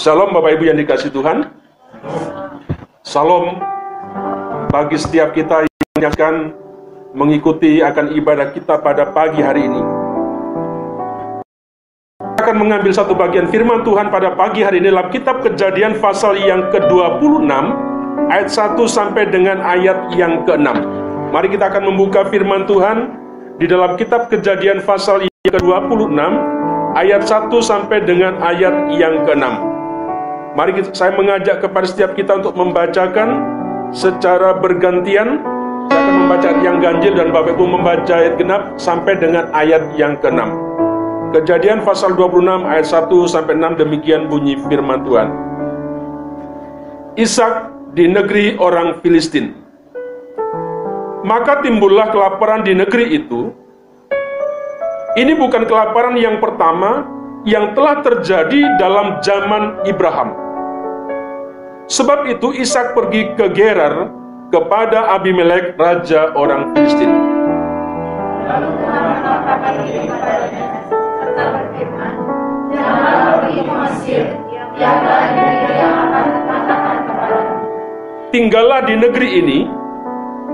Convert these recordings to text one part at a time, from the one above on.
Salam Bapak Ibu yang dikasih Tuhan. Salam bagi setiap kita yang akan mengikuti akan ibadah kita pada pagi hari ini. Kita akan mengambil satu bagian firman Tuhan pada pagi hari ini dalam kitab kejadian pasal yang ke-26 ayat 1 sampai dengan ayat yang ke-6. Mari kita akan membuka firman Tuhan di dalam kitab kejadian pasal yang ke-26 ayat 1 sampai dengan ayat yang ke-6. Mari kita, saya mengajak kepada setiap kita untuk membacakan secara bergantian. Saya akan membaca ayat yang ganjil dan Bapak Ibu membaca ayat genap sampai dengan ayat yang ke-6. Kejadian pasal 26 ayat 1 sampai 6 demikian bunyi firman Tuhan. Ishak di negeri orang Filistin. Maka timbullah kelaparan di negeri itu. Ini bukan kelaparan yang pertama yang telah terjadi dalam zaman Ibrahim. Sebab itu Ishak pergi ke Gerar kepada Abimelek raja orang Filistin. Tinggallah di negeri ini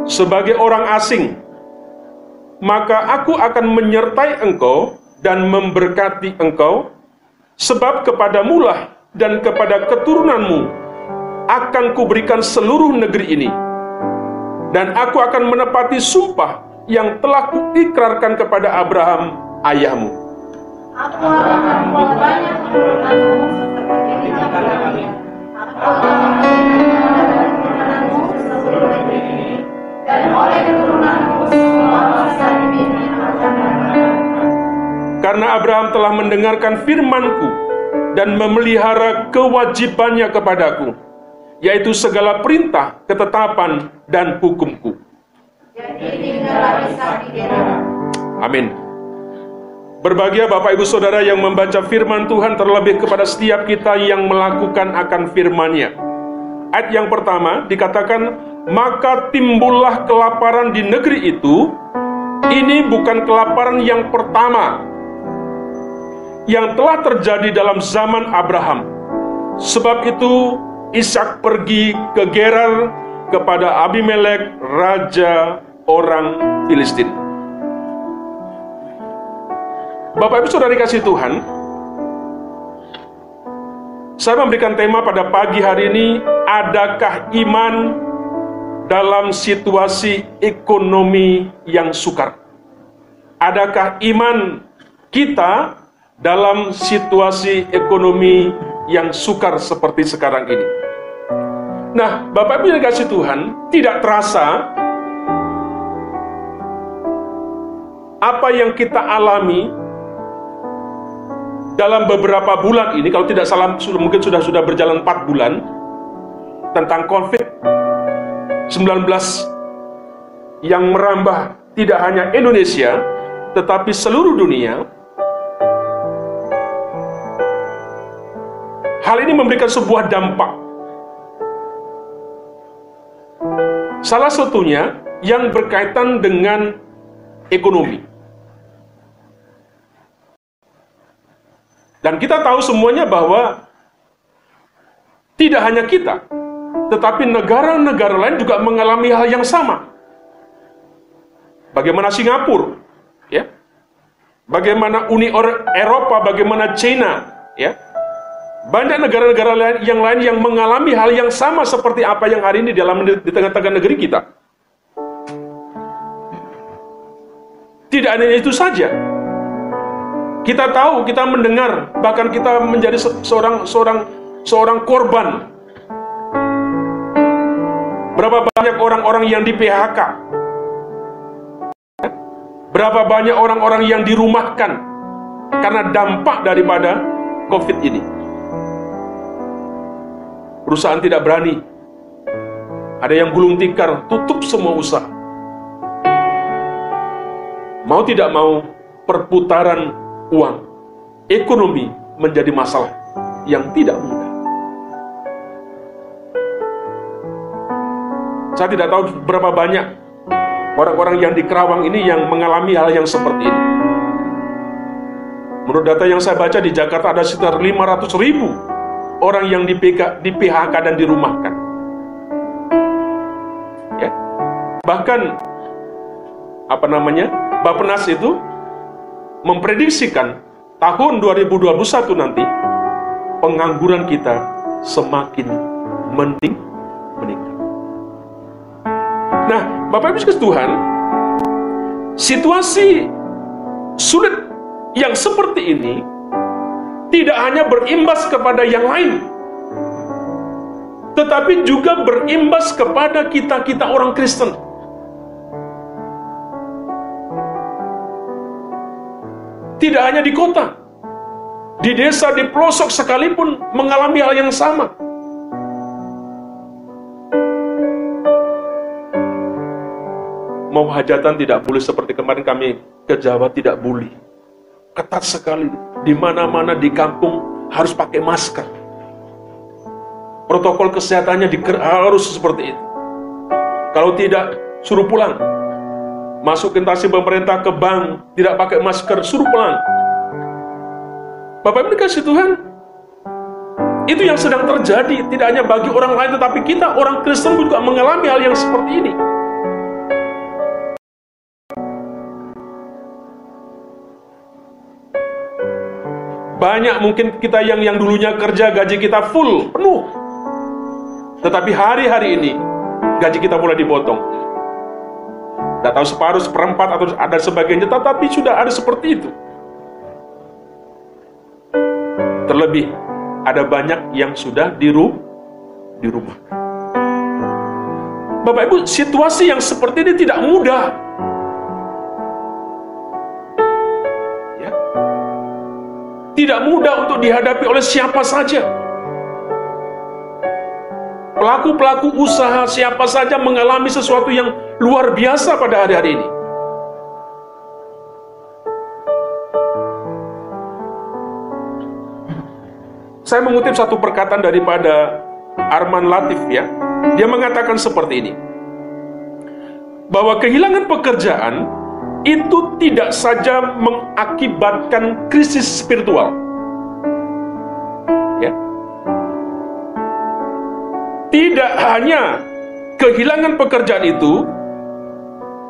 sebagai orang asing, maka aku akan menyertai engkau dan memberkati engkau, sebab kepadamulah dan kepada keturunanmu akan kuberikan seluruh negeri ini. Dan aku akan menepati sumpah yang telah kuikrarkan kepada Abraham ayahmu. Aku akan membuat banyak keturunanmu seperti Aku akan keturunanmu seluruh negeri ini, dan oleh keturunanmu karena Abraham telah mendengarkan firmanku dan memelihara kewajibannya kepadaku, yaitu segala perintah, ketetapan, dan hukumku. Amin. Berbahagia Bapak Ibu Saudara yang membaca firman Tuhan terlebih kepada setiap kita yang melakukan akan firman-Nya. Ayat yang pertama dikatakan, maka timbullah kelaparan di negeri itu. Ini bukan kelaparan yang pertama yang telah terjadi dalam zaman Abraham. Sebab itu Ishak pergi ke Gerar kepada Abimelek, raja orang Filistin. Bapak Ibu Saudara dikasih Tuhan, saya memberikan tema pada pagi hari ini, adakah iman dalam situasi ekonomi yang sukar? Adakah iman kita dalam situasi ekonomi yang sukar seperti sekarang ini. Nah, Bapak Ibu yang kasih Tuhan, tidak terasa apa yang kita alami dalam beberapa bulan ini, kalau tidak salah mungkin sudah sudah berjalan 4 bulan tentang COVID-19 yang merambah tidak hanya Indonesia, tetapi seluruh dunia, Hal ini memberikan sebuah dampak. Salah satunya yang berkaitan dengan ekonomi. Dan kita tahu semuanya bahwa tidak hanya kita, tetapi negara-negara lain juga mengalami hal yang sama. Bagaimana Singapura, ya? Bagaimana Uni Eropa, bagaimana China, ya? Banyak negara-negara lain yang lain yang mengalami hal yang sama seperti apa yang hari ini dalam di tengah-tengah negeri kita. Tidak hanya itu saja. Kita tahu, kita mendengar, bahkan kita menjadi seorang seorang seorang korban. Berapa banyak orang-orang yang di PHK? Berapa banyak orang-orang yang dirumahkan karena dampak daripada COVID ini? Perusahaan tidak berani. Ada yang gulung tikar, tutup semua usaha. Mau tidak mau, perputaran uang, ekonomi menjadi masalah yang tidak mudah. Saya tidak tahu berapa banyak orang-orang yang di Kerawang ini yang mengalami hal yang seperti ini. Menurut data yang saya baca di Jakarta ada sekitar 500 ribu orang yang di PHK dan dirumahkan. Ya. Bahkan apa namanya? Bappenas itu memprediksikan tahun 2021 nanti pengangguran kita semakin mending meningkat. Nah, Bapak Ibu Tuhan, situasi sulit yang seperti ini tidak hanya berimbas kepada yang lain, tetapi juga berimbas kepada kita-kita orang Kristen. Tidak hanya di kota, di desa, di pelosok sekalipun mengalami hal yang sama. Mau hajatan tidak boleh seperti kemarin kami ke Jawa tidak boleh. Ketat sekali. Di mana-mana di kampung harus pakai masker. Protokol kesehatannya harus seperti itu. Kalau tidak, suruh pulang. Masuk intasi pemerintah ke bank, tidak pakai masker, suruh pulang. Bapak Ibu dikasih Tuhan, itu yang sedang terjadi, tidak hanya bagi orang lain, tetapi kita orang Kristen juga mengalami hal yang seperti ini. Banyak mungkin kita yang yang dulunya kerja gaji kita full, penuh. Tetapi hari-hari ini gaji kita mulai dipotong. Tidak tahu separuh, seperempat atau ada sebagainya, tetapi sudah ada seperti itu. Terlebih ada banyak yang sudah diru di rumah. Bapak Ibu, situasi yang seperti ini tidak mudah. Tidak mudah untuk dihadapi oleh siapa saja. Pelaku-pelaku usaha siapa saja mengalami sesuatu yang luar biasa pada hari-hari ini. Saya mengutip satu perkataan daripada Arman Latif ya. Dia mengatakan seperti ini. Bahwa kehilangan pekerjaan itu tidak saja mengakibatkan krisis spiritual. Ya. Tidak hanya kehilangan pekerjaan itu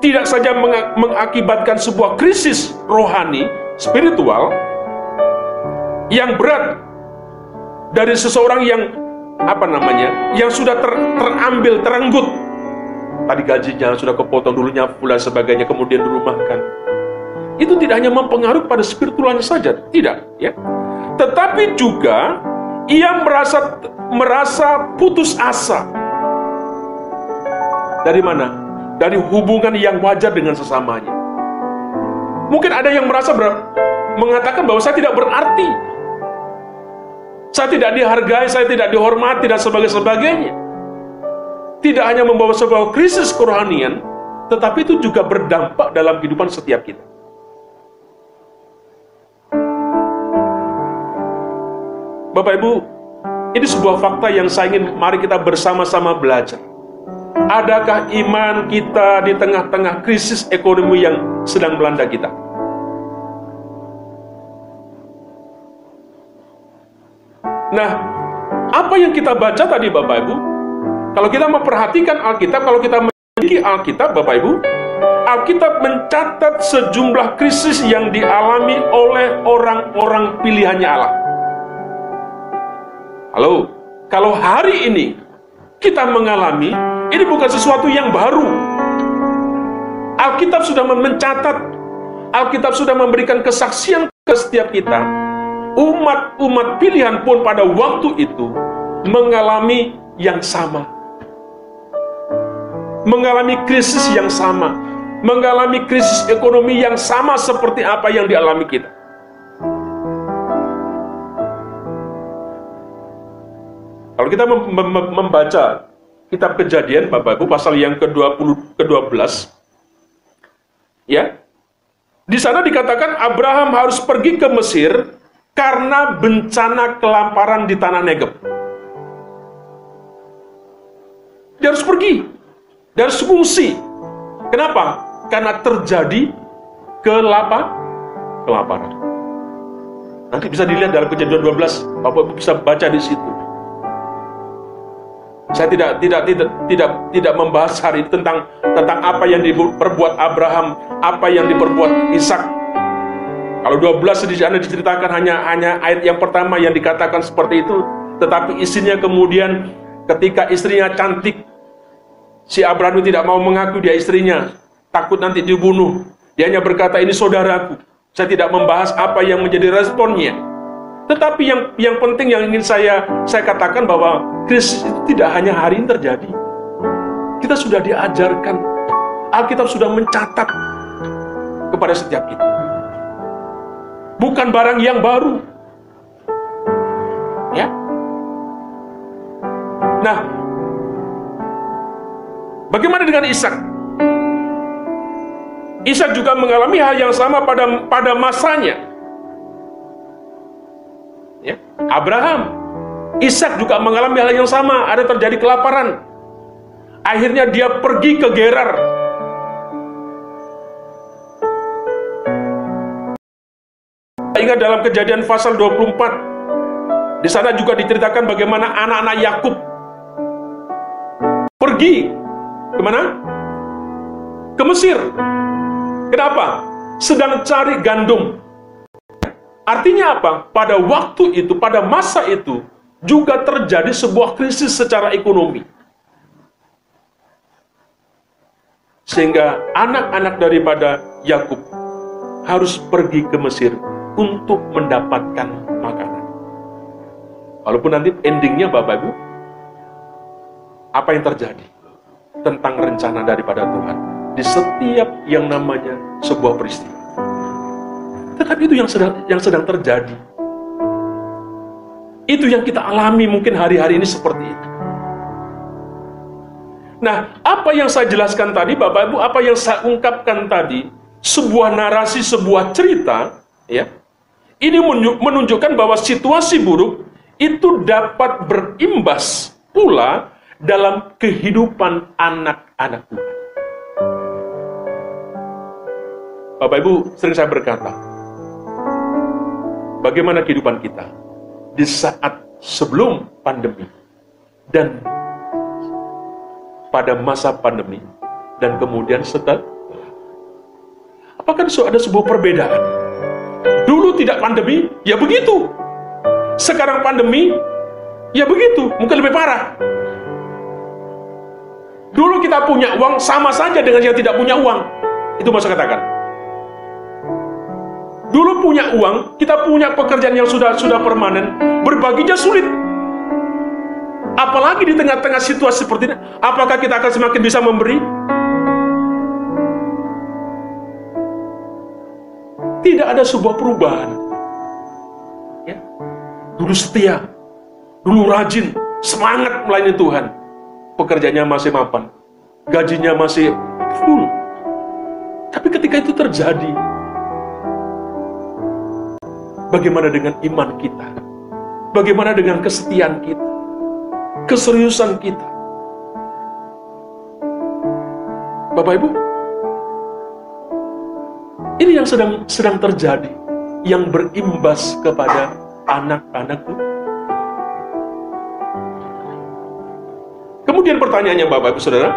tidak saja mengakibatkan sebuah krisis rohani, spiritual yang berat dari seseorang yang apa namanya, yang sudah ter, terambil, terenggut tadi gajinya sudah kepotong dulunya pula sebagainya kemudian dirumahkan. Itu tidak hanya mempengaruhi pada spiritualnya saja tidak ya. Tetapi juga ia merasa merasa putus asa. Dari mana? Dari hubungan yang wajar dengan sesamanya. Mungkin ada yang merasa ber, mengatakan bahwa saya tidak berarti. Saya tidak dihargai saya tidak dihormati dan sebagainya tidak hanya membawa sebuah krisis kerohanian, tetapi itu juga berdampak dalam kehidupan setiap kita. Bapak Ibu, ini sebuah fakta yang saya ingin mari kita bersama-sama belajar. Adakah iman kita di tengah-tengah krisis ekonomi yang sedang melanda kita? Nah, apa yang kita baca tadi Bapak Ibu? Kalau kita memperhatikan Alkitab, kalau kita memiliki Alkitab, Bapak Ibu, Alkitab mencatat sejumlah krisis yang dialami oleh orang-orang pilihannya Allah. Halo, kalau hari ini kita mengalami, ini bukan sesuatu yang baru. Alkitab sudah mencatat, Alkitab sudah memberikan kesaksian ke setiap kita. Umat-umat pilihan pun pada waktu itu mengalami yang sama mengalami krisis yang sama, mengalami krisis ekonomi yang sama seperti apa yang dialami kita. Kalau kita mem mem membaca kitab kejadian Bapak Ibu pasal yang ke-20 ke-12 ya. Di sana dikatakan Abraham harus pergi ke Mesir karena bencana kelaparan di tanah Negeb. Dia harus pergi dan fungsi. Kenapa? Karena terjadi kelapa, kelaparan. Nanti bisa dilihat dalam kejadian 12, Bapak Ibu bisa baca di situ. Saya tidak tidak tidak tidak tidak membahas hari ini tentang tentang apa yang diperbuat Abraham, apa yang diperbuat Ishak. Kalau 12 di sana diceritakan hanya hanya ayat yang pertama yang dikatakan seperti itu, tetapi isinya kemudian ketika istrinya cantik, si Abraham tidak mau mengaku dia istrinya, takut nanti dibunuh. Dia hanya berkata ini saudaraku. Saya tidak membahas apa yang menjadi responnya. Tetapi yang yang penting yang ingin saya saya katakan bahwa krisis itu tidak hanya hari ini terjadi. Kita sudah diajarkan, Alkitab sudah mencatat kepada setiap kita. Bukan barang yang baru. Ya. Nah, bagaimana dengan Ishak? Ishak juga mengalami hal yang sama pada pada masanya. Ya. Abraham, Ishak juga mengalami hal yang sama, ada terjadi kelaparan. Akhirnya dia pergi ke Gerar. Ingat dalam kejadian pasal 24, di sana juga diceritakan bagaimana anak-anak Yakub pergi ke mana? Ke Mesir. Kenapa? Sedang cari gandum. Artinya apa? Pada waktu itu, pada masa itu, juga terjadi sebuah krisis secara ekonomi. Sehingga anak-anak daripada Yakub harus pergi ke Mesir untuk mendapatkan makanan. Walaupun nanti endingnya Bapak Ibu, apa yang terjadi tentang rencana daripada Tuhan di setiap yang namanya sebuah peristiwa. Tetapi itu yang sedang yang sedang terjadi. Itu yang kita alami mungkin hari-hari ini seperti itu. Nah, apa yang saya jelaskan tadi, Bapak Ibu, apa yang saya ungkapkan tadi, sebuah narasi, sebuah cerita, ya, ini menunjukkan bahwa situasi buruk itu dapat berimbas pula dalam kehidupan anak-anak Tuhan. Bapak Ibu, sering saya berkata, bagaimana kehidupan kita di saat sebelum pandemi dan pada masa pandemi dan kemudian setelah? Apakah ada sebuah perbedaan? Dulu tidak pandemi ya begitu. Sekarang pandemi ya begitu. Mungkin lebih parah dulu kita punya uang sama saja dengan yang tidak punya uang itu masa katakan Dulu punya uang, kita punya pekerjaan yang sudah sudah permanen, berbaginya sulit. Apalagi di tengah-tengah situasi seperti ini, apakah kita akan semakin bisa memberi? Tidak ada sebuah perubahan. Ya. Dulu setia, dulu rajin, semangat melayani Tuhan. Pekerjaannya masih mapan, gajinya masih full. Tapi ketika itu terjadi, Bagaimana dengan iman kita? Bagaimana dengan kesetiaan kita? Keseriusan kita? Bapak Ibu, ini yang sedang sedang terjadi yang berimbas kepada anak-anak Kemudian pertanyaannya Bapak Ibu Saudara,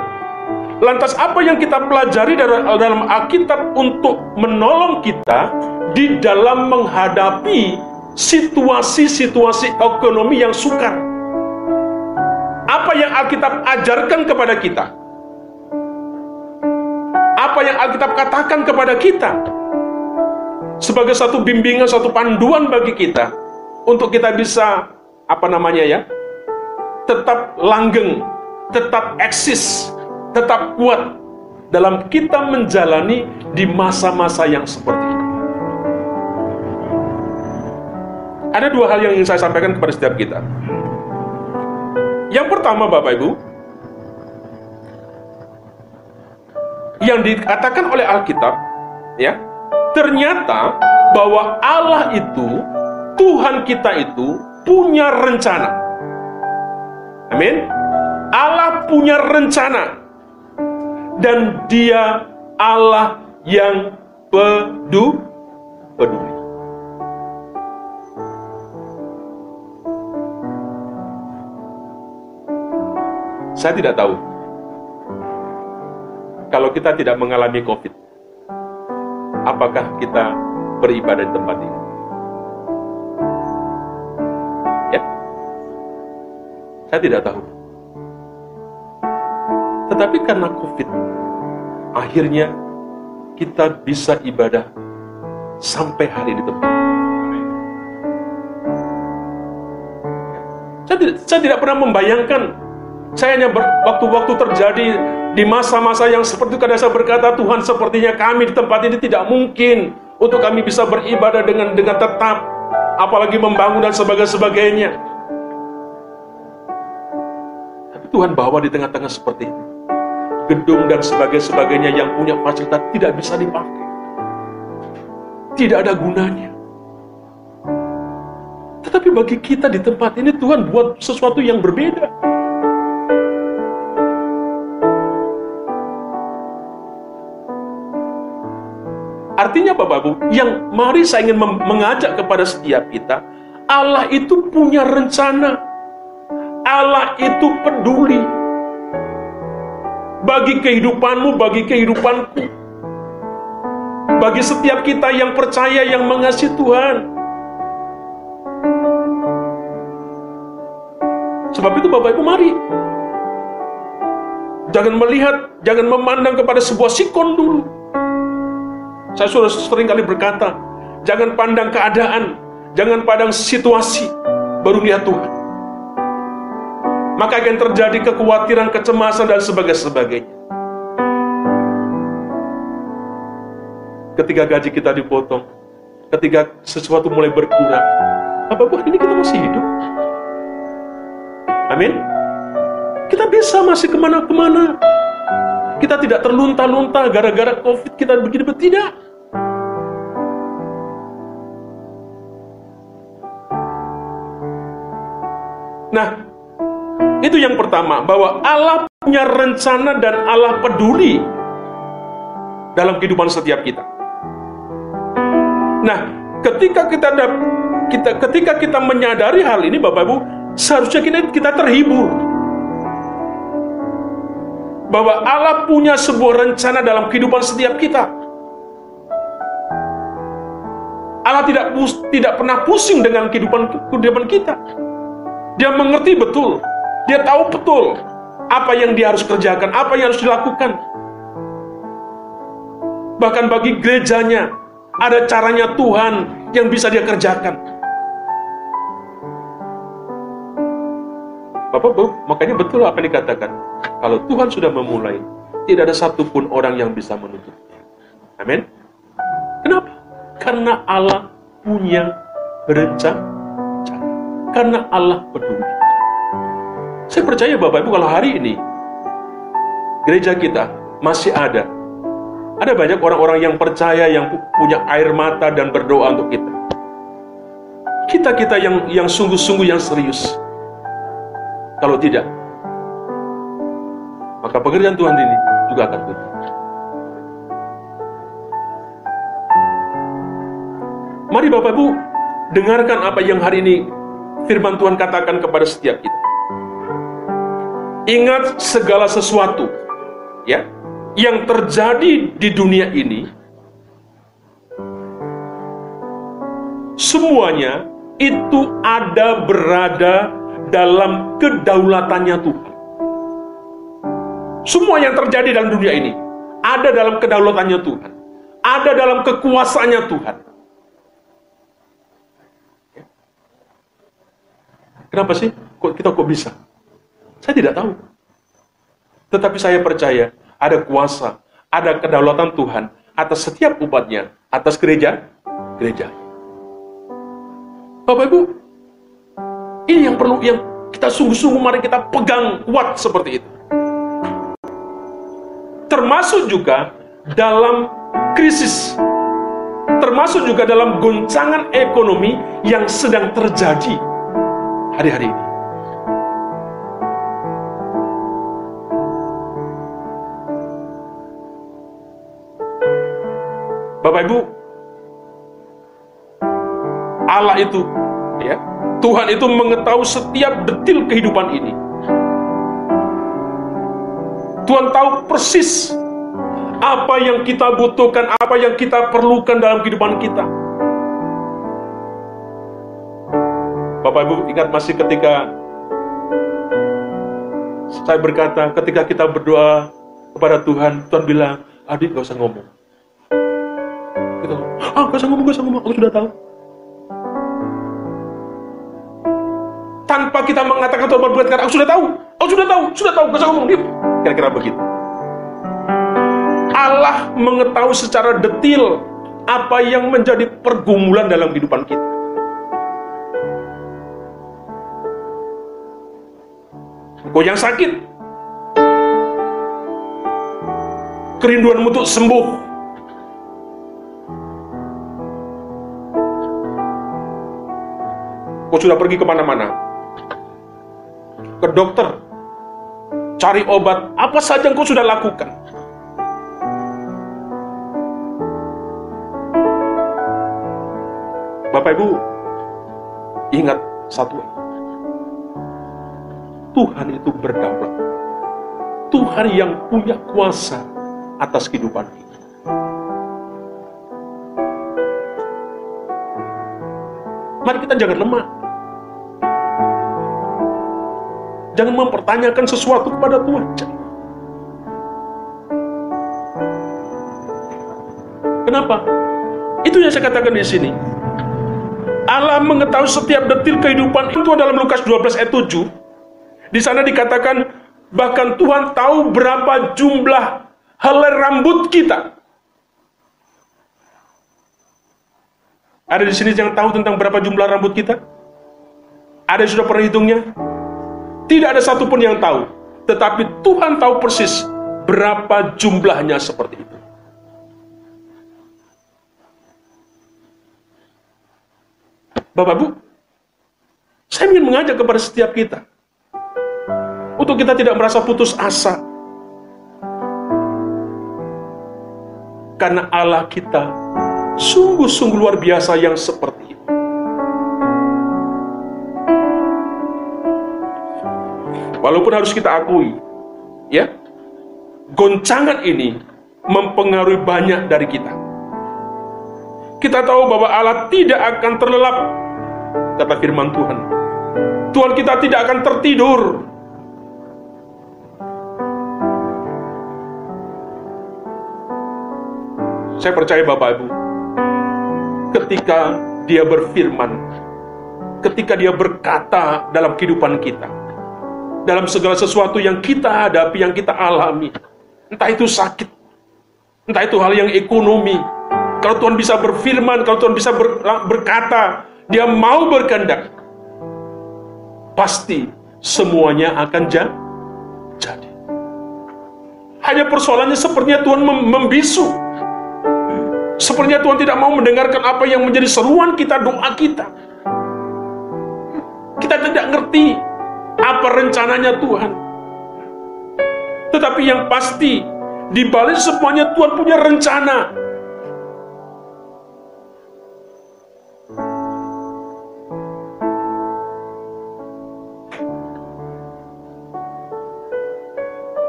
lantas apa yang kita pelajari dalam Alkitab untuk menolong kita di dalam menghadapi situasi-situasi ekonomi yang sukar. Apa yang Alkitab ajarkan kepada kita? Apa yang Alkitab katakan kepada kita? Sebagai satu bimbingan, satu panduan bagi kita untuk kita bisa apa namanya ya? Tetap langgeng, tetap eksis, tetap kuat dalam kita menjalani di masa-masa yang seperti ini. Ada dua hal yang ingin saya sampaikan kepada setiap kita. Yang pertama, Bapak Ibu, yang dikatakan oleh Alkitab, ya, ternyata bahwa Allah itu, Tuhan kita itu punya rencana. Amin. Allah punya rencana dan Dia Allah yang peduli. peduli. Saya tidak tahu. Kalau kita tidak mengalami COVID, apakah kita beribadah di tempat ini? Ya, saya tidak tahu. Tetapi karena COVID, akhirnya kita bisa ibadah sampai hari di tempat. Saya tidak, pernah membayangkan. Saya hanya waktu-waktu terjadi di masa-masa yang seperti itu, kadang saya berkata, Tuhan sepertinya kami di tempat ini tidak mungkin untuk kami bisa beribadah dengan dengan tetap, apalagi membangun dan sebagainya. Tapi Tuhan bawa di tengah-tengah seperti itu. Gedung dan sebagainya yang punya fasilitas tidak bisa dipakai. Tidak ada gunanya. Tetapi bagi kita di tempat ini Tuhan buat sesuatu yang berbeda. Artinya Bapak Ibu, yang mari saya ingin mengajak kepada setiap kita, Allah itu punya rencana. Allah itu peduli bagi kehidupanmu, bagi kehidupanku. Bagi setiap kita yang percaya, yang mengasihi Tuhan. Sebab itu Bapak Ibu mari. Jangan melihat, jangan memandang kepada sebuah sikon dulu. Saya sudah sering kali berkata, jangan pandang keadaan, jangan pandang situasi, baru lihat Tuhan. Maka akan terjadi kekhawatiran, kecemasan, dan sebagainya. Ketika gaji kita dipotong, ketika sesuatu mulai berkurang, apa buat ini kita masih hidup? Amin. Kita bisa masih ke mana-kemana. Kita tidak terlunta-lunta gara-gara COVID kita begini tidak. Nah, itu yang pertama bahwa Allah punya rencana dan Allah peduli dalam kehidupan setiap kita. Nah, ketika kita kita ketika kita menyadari hal ini Bapak Ibu, seharusnya kita, kita terhibur bahwa Allah punya sebuah rencana dalam kehidupan setiap kita. Allah tidak tidak pernah pusing dengan kehidupan kehidupan kita. Dia mengerti betul, dia tahu betul apa yang dia harus kerjakan, apa yang harus dilakukan. Bahkan bagi gerejanya ada caranya Tuhan yang bisa dia kerjakan. Bapak, Bu, makanya betul apa yang dikatakan. Kalau Tuhan sudah memulai, tidak ada satupun orang yang bisa menutupnya. Amin. Kenapa? Karena Allah punya rencana. Karena Allah peduli. Saya percaya Bapak Ibu kalau hari ini gereja kita masih ada. Ada banyak orang-orang yang percaya yang punya air mata dan berdoa untuk kita. Kita-kita yang yang sungguh-sungguh yang serius kalau tidak, maka pekerjaan Tuhan ini juga akan tutup. Mari Bapak Ibu, dengarkan apa yang hari ini firman Tuhan katakan kepada setiap kita. Ingat segala sesuatu ya yang terjadi di dunia ini semuanya itu ada berada dalam kedaulatannya Tuhan. Semua yang terjadi dalam dunia ini ada dalam kedaulatannya Tuhan. Ada dalam kekuasaannya Tuhan. Kenapa sih? Kok kita kok bisa? Saya tidak tahu. Tetapi saya percaya ada kuasa, ada kedaulatan Tuhan atas setiap umatnya, atas gereja, gereja. Bapak Ibu, ini yang perlu yang kita sungguh-sungguh mari kita pegang kuat seperti itu. Termasuk juga dalam krisis. Termasuk juga dalam goncangan ekonomi yang sedang terjadi hari-hari ini. Bapak Ibu, Allah itu ya Tuhan itu mengetahui setiap detil kehidupan ini. Tuhan tahu persis apa yang kita butuhkan, apa yang kita perlukan dalam kehidupan kita. Bapak Ibu ingat masih ketika saya berkata, ketika kita berdoa kepada Tuhan, Tuhan bilang, adik gak usah ngomong. Ah gak usah ngomong, gak usah ngomong, aku sudah tahu. Tanpa kita mengatakan Tuhan berbuat kata, aku sudah tahu, aku sudah tahu, sudah tahu, gak usah ngomong, diam. Kira-kira begitu. Allah mengetahui secara detil apa yang menjadi pergumulan dalam kehidupan kita. Engkau yang sakit, kerinduanmu untuk sembuh. Kau sudah pergi ke mana-mana, ke dokter, cari obat, apa saja yang kau sudah lakukan. Bapak Ibu, ingat satu Tuhan itu berdaulat. Tuhan yang punya kuasa atas kehidupan kita. Mari kita jangan lemah. Jangan mempertanyakan sesuatu kepada Tuhan. Kenapa? Itu yang saya katakan di sini. Allah mengetahui setiap detil kehidupan itu dalam Lukas 12 ayat 7. Di sana dikatakan bahkan Tuhan tahu berapa jumlah helai rambut kita. Ada di sini yang tahu tentang berapa jumlah rambut kita? Ada yang sudah pernah hitungnya? Tidak ada satupun yang tahu. Tetapi Tuhan tahu persis berapa jumlahnya seperti itu. Bapak Bu, saya ingin mengajak kepada setiap kita untuk kita tidak merasa putus asa. Karena Allah kita sungguh-sungguh luar biasa yang seperti Walaupun harus kita akui, ya, goncangan ini mempengaruhi banyak dari kita. Kita tahu bahwa Allah tidak akan terlelap, kata firman Tuhan. Tuhan kita tidak akan tertidur, Saya percaya Bapak Ibu, ketika dia berfirman, ketika dia berkata dalam kehidupan kita, dalam segala sesuatu yang kita hadapi, yang kita alami, entah itu sakit, entah itu hal yang ekonomi, kalau Tuhan bisa berfirman, kalau Tuhan bisa ber, berkata, dia mau berkehendak, pasti semuanya akan jadi. Hanya persoalannya sepertinya Tuhan membisu Sepertinya Tuhan tidak mau mendengarkan apa yang menjadi seruan kita, doa kita. Kita tidak ngerti apa rencananya Tuhan. Tetapi yang pasti, di balik semuanya Tuhan punya rencana.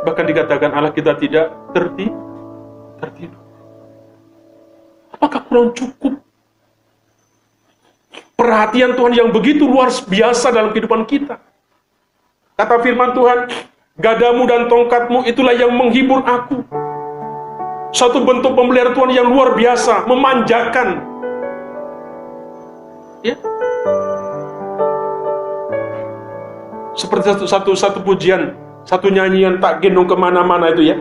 Bahkan dikatakan Allah kita tidak tertidur. tertidur. Apakah kurang cukup? Perhatian Tuhan yang begitu luar biasa dalam kehidupan kita. Kata firman Tuhan, gadamu dan tongkatmu itulah yang menghibur aku. Satu bentuk pemeliharaan Tuhan yang luar biasa, memanjakan. Ya. Seperti satu, satu, satu pujian, satu nyanyian tak gendong ke mana-mana itu ya.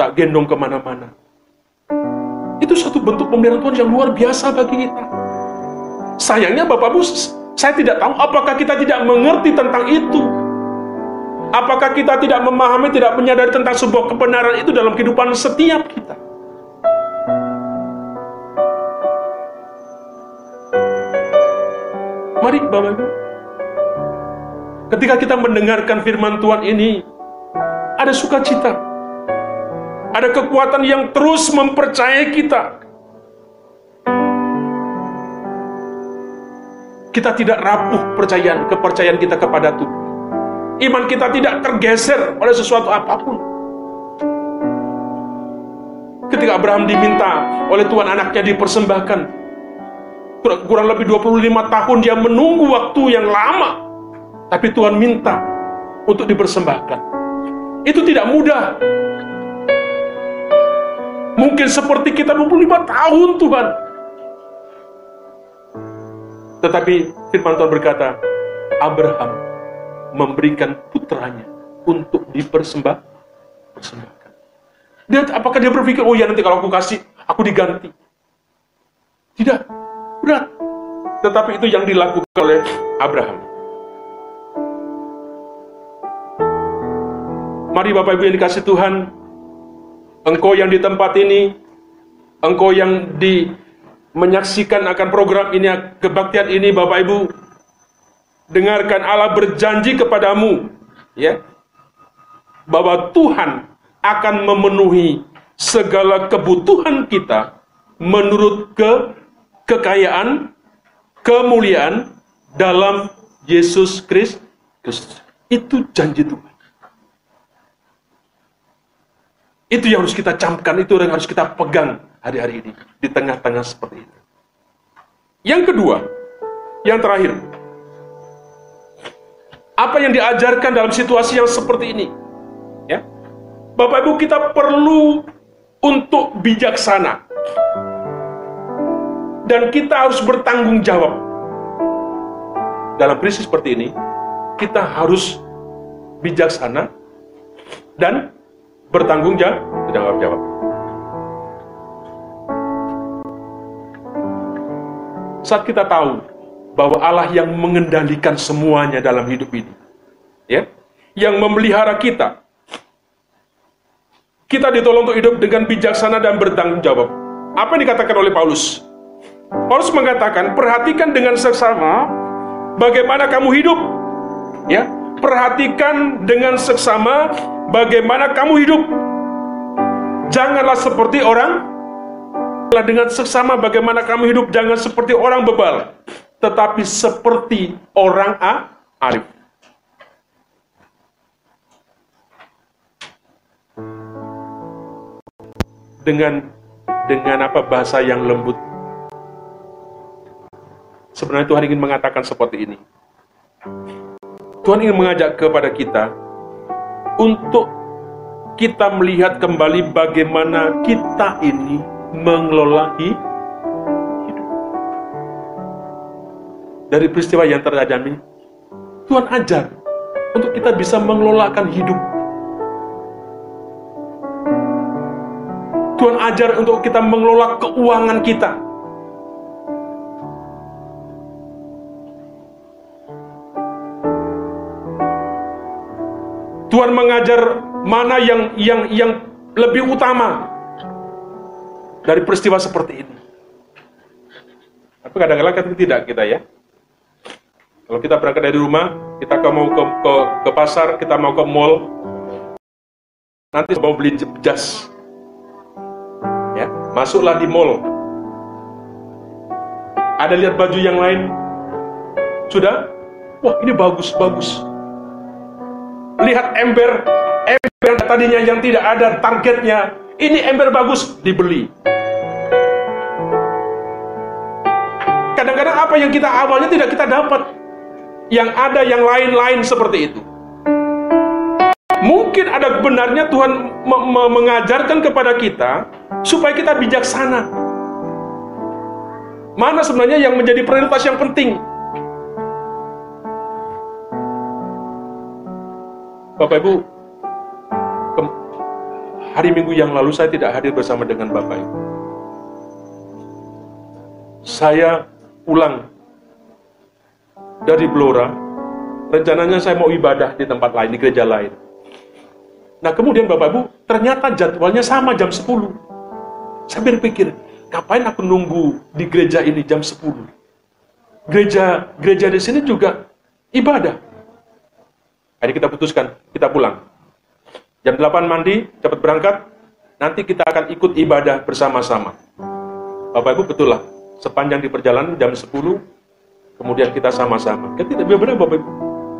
Tak gendong ke mana-mana. Itu satu bentuk pemberian Tuhan yang luar biasa bagi kita. Sayangnya Bapak Ibu, saya tidak tahu apakah kita tidak mengerti tentang itu. Apakah kita tidak memahami, tidak menyadari tentang sebuah kebenaran itu dalam kehidupan setiap kita. Mari Bapak Ibu, ketika kita mendengarkan firman Tuhan ini, ada sukacita, ada kekuatan yang terus mempercayai kita. Kita tidak rapuh percayaan kepercayaan kita kepada Tuhan. Iman kita tidak tergeser oleh sesuatu apa pun. Ketika Abraham diminta oleh Tuhan anaknya dipersembahkan, kurang lebih 25 tahun dia menunggu waktu yang lama. Tapi Tuhan minta untuk dipersembahkan. Itu tidak mudah. Mungkin seperti kita 25 tahun Tuhan. Tetapi firman Tuhan berkata, Abraham memberikan putranya untuk dipersembah. Dia apakah dia berpikir, oh ya nanti kalau aku kasih, aku diganti. Tidak, berat. Tetapi itu yang dilakukan oleh Abraham. Mari Bapak Ibu yang dikasih Tuhan, engkau yang di tempat ini, engkau yang di menyaksikan akan program ini, kebaktian ini Bapak Ibu, dengarkan Allah berjanji kepadamu ya bahwa Tuhan akan memenuhi segala kebutuhan kita menurut ke kekayaan kemuliaan dalam Yesus Kristus. Itu janji Tuhan. Itu yang harus kita camkan, itu yang harus kita pegang hari-hari ini di tengah-tengah seperti itu. Yang kedua, yang terakhir, apa yang diajarkan dalam situasi yang seperti ini. Ya. Bapak Ibu kita perlu untuk bijaksana. Dan kita harus bertanggung jawab. Dalam krisis seperti ini, kita harus bijaksana dan bertanggung jawab. jawab. Saat kita tahu bahwa Allah yang mengendalikan semuanya dalam hidup ini. Ya. Yang memelihara kita. Kita ditolong untuk hidup dengan bijaksana dan bertanggung jawab. Apa yang dikatakan oleh Paulus? Paulus mengatakan, perhatikan dengan seksama bagaimana kamu hidup. Ya, perhatikan dengan seksama bagaimana kamu hidup. Janganlah seperti orang dengan seksama bagaimana kamu hidup, jangan seperti orang bebal tetapi seperti orang A, arif. Dengan dengan apa bahasa yang lembut. Sebenarnya Tuhan ingin mengatakan seperti ini. Tuhan ingin mengajak kepada kita untuk kita melihat kembali bagaimana kita ini mengelola hidup dari peristiwa yang terjadi, Tuhan ajar untuk kita bisa mengelolakan hidup. Tuhan ajar untuk kita mengelola keuangan kita. Tuhan mengajar mana yang yang yang lebih utama dari peristiwa seperti ini. Tapi kadang-kadang kan tidak kita ya. Kalau kita berangkat dari rumah, kita mau ke, ke, ke pasar, kita mau ke mall, nanti mau beli jas. Ya, masuklah di mall. Ada lihat baju yang lain? Sudah? Wah, ini bagus, bagus. Lihat ember, ember tadinya yang tidak ada targetnya. Ini ember bagus, dibeli. Kadang-kadang apa yang kita awalnya tidak kita dapat yang ada yang lain-lain seperti itu. Mungkin ada benarnya Tuhan me me mengajarkan kepada kita supaya kita bijaksana. Mana sebenarnya yang menjadi prioritas yang penting? Bapak Ibu, hari Minggu yang lalu saya tidak hadir bersama dengan Bapak Ibu. Saya pulang dari Blora, rencananya saya mau ibadah di tempat lain, di gereja lain. Nah kemudian Bapak Ibu, ternyata jadwalnya sama jam 10. Saya berpikir, ngapain aku nunggu di gereja ini jam 10? Gereja gereja di sini juga ibadah. Hari kita putuskan, kita pulang. Jam 8 mandi, cepat berangkat, nanti kita akan ikut ibadah bersama-sama. Bapak Ibu betul lah, sepanjang di perjalanan jam 10 kemudian kita sama-sama. Kan tidak benar Bapak Ibu.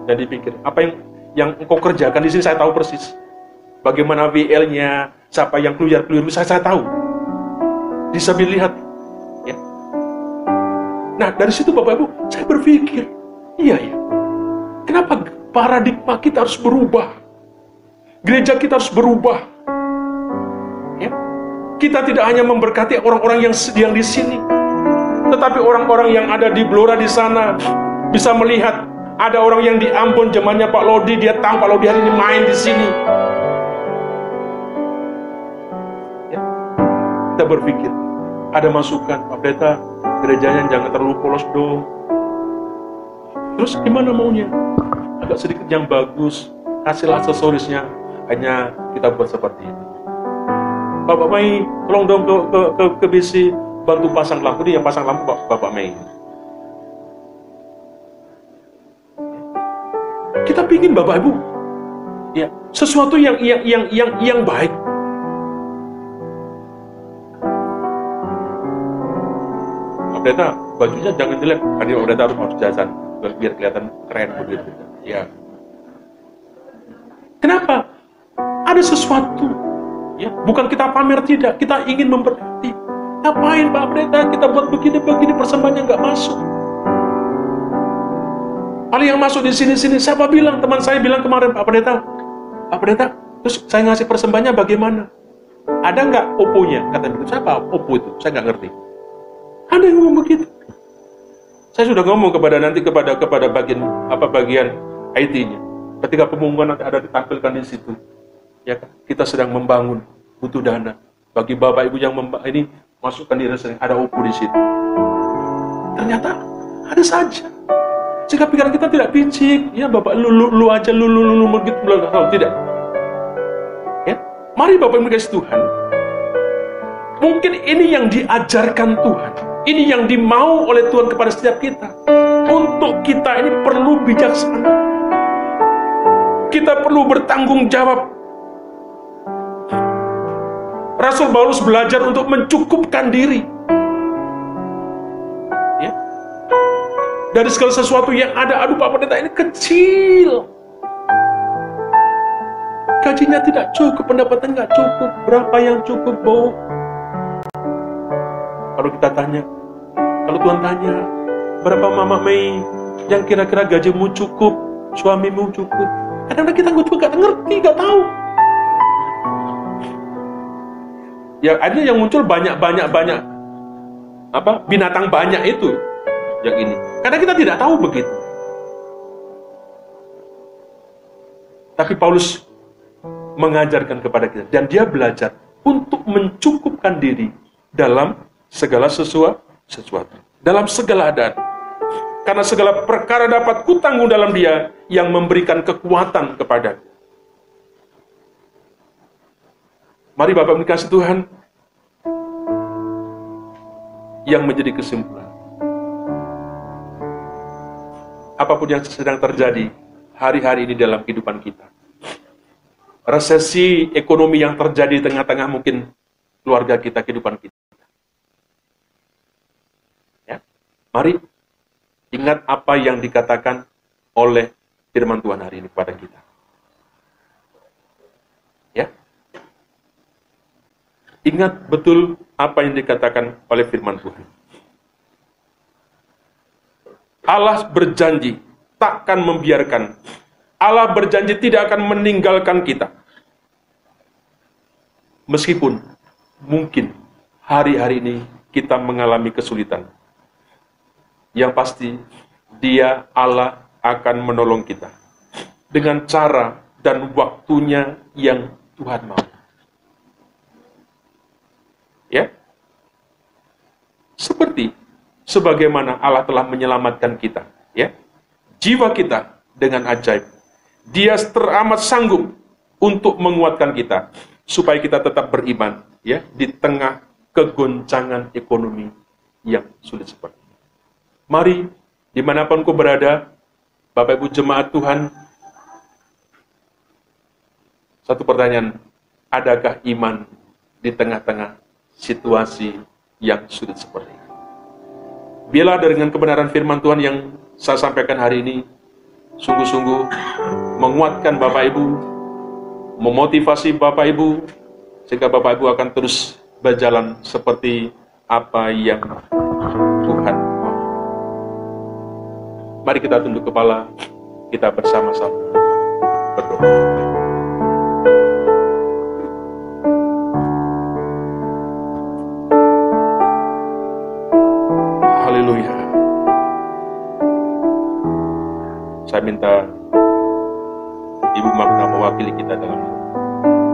Dan dipikir, apa yang yang engkau kerjakan di sini saya tahu persis. Bagaimana WL-nya, siapa yang keluar-keluar, saya, saya tahu. Bisa dilihat. Ya. Nah, dari situ Bapak Ibu, saya berpikir, iya ya, kenapa paradigma kita harus berubah? Gereja kita harus berubah. Ya. Kita tidak hanya memberkati orang-orang yang sedang di sini, tetapi orang-orang yang ada di Blora di sana bisa melihat ada orang yang di Ambon zamannya Pak Lodi, dia tahu Pak Lodi hari ini main di sini. Ya. Kita berpikir, ada masukan, Pak Pendeta, gerejanya jangan terlalu polos dong. Terus gimana maunya? Agak sedikit yang bagus, hasil aksesorisnya, hanya kita buat seperti ini. Bapak Mai, tolong dong ke, ke, ke, ke BC, bantu pasang lampu. Ini yang pasang lampu Bapak, Bapak Mai. Kita pingin Bapak Ibu, ya sesuatu yang yang yang yang yang baik. Pendeta, bajunya jangan jelek. Kan pendeta harus harus jajan biar kelihatan keren begitu. Ya. Kenapa? Ada sesuatu. Ya, bukan kita pamer tidak, kita ingin memberkati. Ngapain Pak Pendeta kita buat begini-begini persembahannya nggak masuk? Paling yang masuk di sini-sini, siapa bilang? Teman saya bilang kemarin, Pak Pendeta, Pak Pendeta, terus saya ngasih persembahannya bagaimana? Ada nggak oponya? Kata begitu, siapa opo itu? Saya nggak ngerti. Ada yang ngomong begitu. Saya sudah ngomong kepada nanti kepada kepada bagian apa bagian IT-nya. Ketika pengumuman nanti ada ditampilkan di situ, ya kita sedang membangun butuh dana. Bagi bapak ibu yang memba ini masukkan di rekening ada upu di situ. Ternyata ada saja. Jika pikiran kita tidak pincik ya bapak lu lu, lu aja lu lu lu, lu begitu tahu tidak. Ya mari bapak ibu kasih Tuhan. Mungkin ini yang diajarkan Tuhan. Ini yang dimau oleh Tuhan kepada setiap kita. Untuk kita ini perlu bijaksana kita perlu bertanggung jawab Rasul Paulus belajar untuk mencukupkan diri. Ya. Dari segala sesuatu yang ada, aduh Pak Pendeta ini kecil. Gajinya tidak cukup, pendapatan nggak cukup. Berapa yang cukup, Bu? Kalau kita tanya, kalau Tuhan tanya, berapa Mama Mei yang kira-kira gajimu cukup, suamimu cukup? Kadang-kadang kita juga nggak ngerti, nggak tahu. ya ada yang muncul banyak banyak banyak apa binatang banyak itu yang ini. Karena kita tidak tahu begitu. Tapi Paulus mengajarkan kepada kita dan dia belajar untuk mencukupkan diri dalam segala sesuatu sesuatu. Dalam segala adaan karena segala perkara dapat kutanggung dalam dia yang memberikan kekuatan kepada Mari Bapak kasih Tuhan yang menjadi kesimpulan. Apa pun yang sedang terjadi hari-hari ini dalam kehidupan kita. Resesi ekonomi yang terjadi di tengah-tengah mungkin keluarga kita, kehidupan kita. Ya. Mari ingat apa yang dikatakan oleh firman Tuhan hari ini kepada kita. Ingat betul apa yang dikatakan oleh firman Tuhan. Allah berjanji takkan membiarkan. Allah berjanji tidak akan meninggalkan kita. Meskipun mungkin hari-hari ini kita mengalami kesulitan. Yang pasti dia Allah akan menolong kita dengan cara dan waktunya yang Tuhan mau. Ya. Seperti sebagaimana Allah telah menyelamatkan kita, ya. Jiwa kita dengan ajaib. Dia teramat sanggup untuk menguatkan kita supaya kita tetap beriman, ya, di tengah kegoncangan ekonomi yang sulit seperti. Mari, di mana pun kau berada, Bapak Ibu Jemaat Tuhan, satu pertanyaan, adakah iman di tengah-tengah situasi yang sulit seperti ini. Bila dengan kebenaran firman Tuhan yang saya sampaikan hari ini sungguh-sungguh menguatkan Bapak Ibu, memotivasi Bapak Ibu, sehingga Bapak Ibu akan terus berjalan seperti apa yang Mari kita tunduk kepala, kita bersama-sama berdoa. Haleluya. Saya minta Ibu Magna mewakili kita dalam